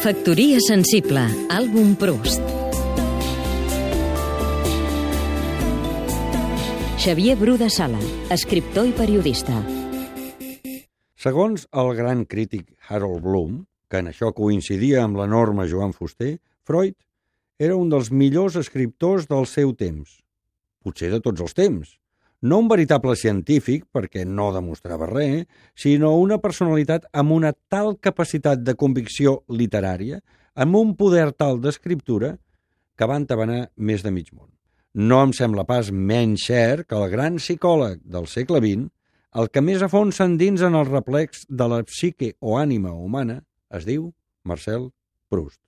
Factoria sensible, àlbum Proust. Xavier Bru de Sala, escriptor i periodista. Segons el gran crític Harold Bloom, que en això coincidia amb l'enorme Joan Fuster, Freud era un dels millors escriptors del seu temps. Potser de tots els temps, no un veritable científic, perquè no demostrava res, sinó una personalitat amb una tal capacitat de convicció literària, amb un poder tal d'escriptura, que van tabanar més de mig món. No em sembla pas menys cert que el gran psicòleg del segle XX, el que més a fons s'endins en el replex de la psique o ànima humana, es diu Marcel Proust.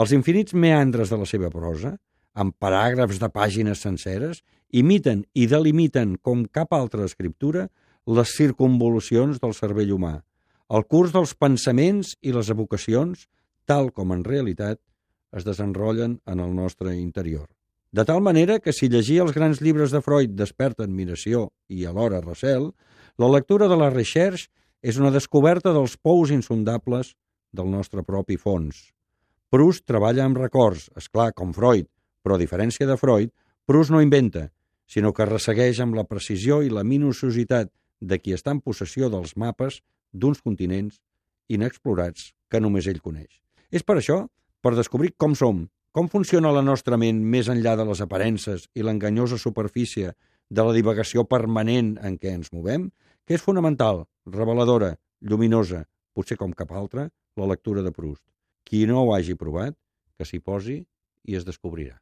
Els infinits meandres de la seva prosa, amb paràgrafs de pàgines senceres, imiten i delimiten com cap altra escriptura les circunvolucions del cervell humà, el curs dels pensaments i les evocacions, tal com en realitat es desenrotllen en el nostre interior. De tal manera que si llegir els grans llibres de Freud desperta admiració i alhora recel, la lectura de la Recherche és una descoberta dels pous insondables del nostre propi fons. Proust treballa amb records, és clar com Freud, però a diferència de Freud, Proust no inventa, sinó que ressegueix amb la precisió i la minuciositat de qui està en possessió dels mapes d'uns continents inexplorats que només ell coneix. És per això, per descobrir com som, com funciona la nostra ment més enllà de les aparences i l'enganyosa superfície de la divagació permanent en què ens movem, que és fonamental, reveladora, lluminosa, potser com cap altra, la lectura de Proust. Qui no ho hagi provat, que s'hi posi i es descobrirà.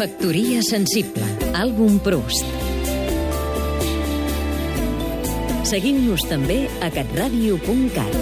Factoria sensible, àlbum Proust. Seguim-nos també a catradio.cat.